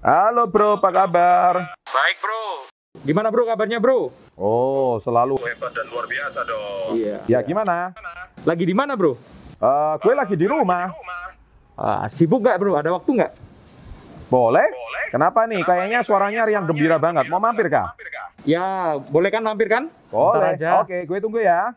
Halo bro, apa kabar? Baik bro. Gimana bro kabarnya bro? Oh, selalu. Hebat dan luar biasa dong. Iya. Ya gimana? Lagi di mana bro? Eh, gue lagi di rumah. Ah, sibuk nggak bro? Ada waktu nggak? Boleh? Kenapa nih? Kayaknya suaranya riang gembira banget. Mau mampir kah? Ya, boleh kan mampir kan? Boleh. Aja. Oke, gue tunggu ya.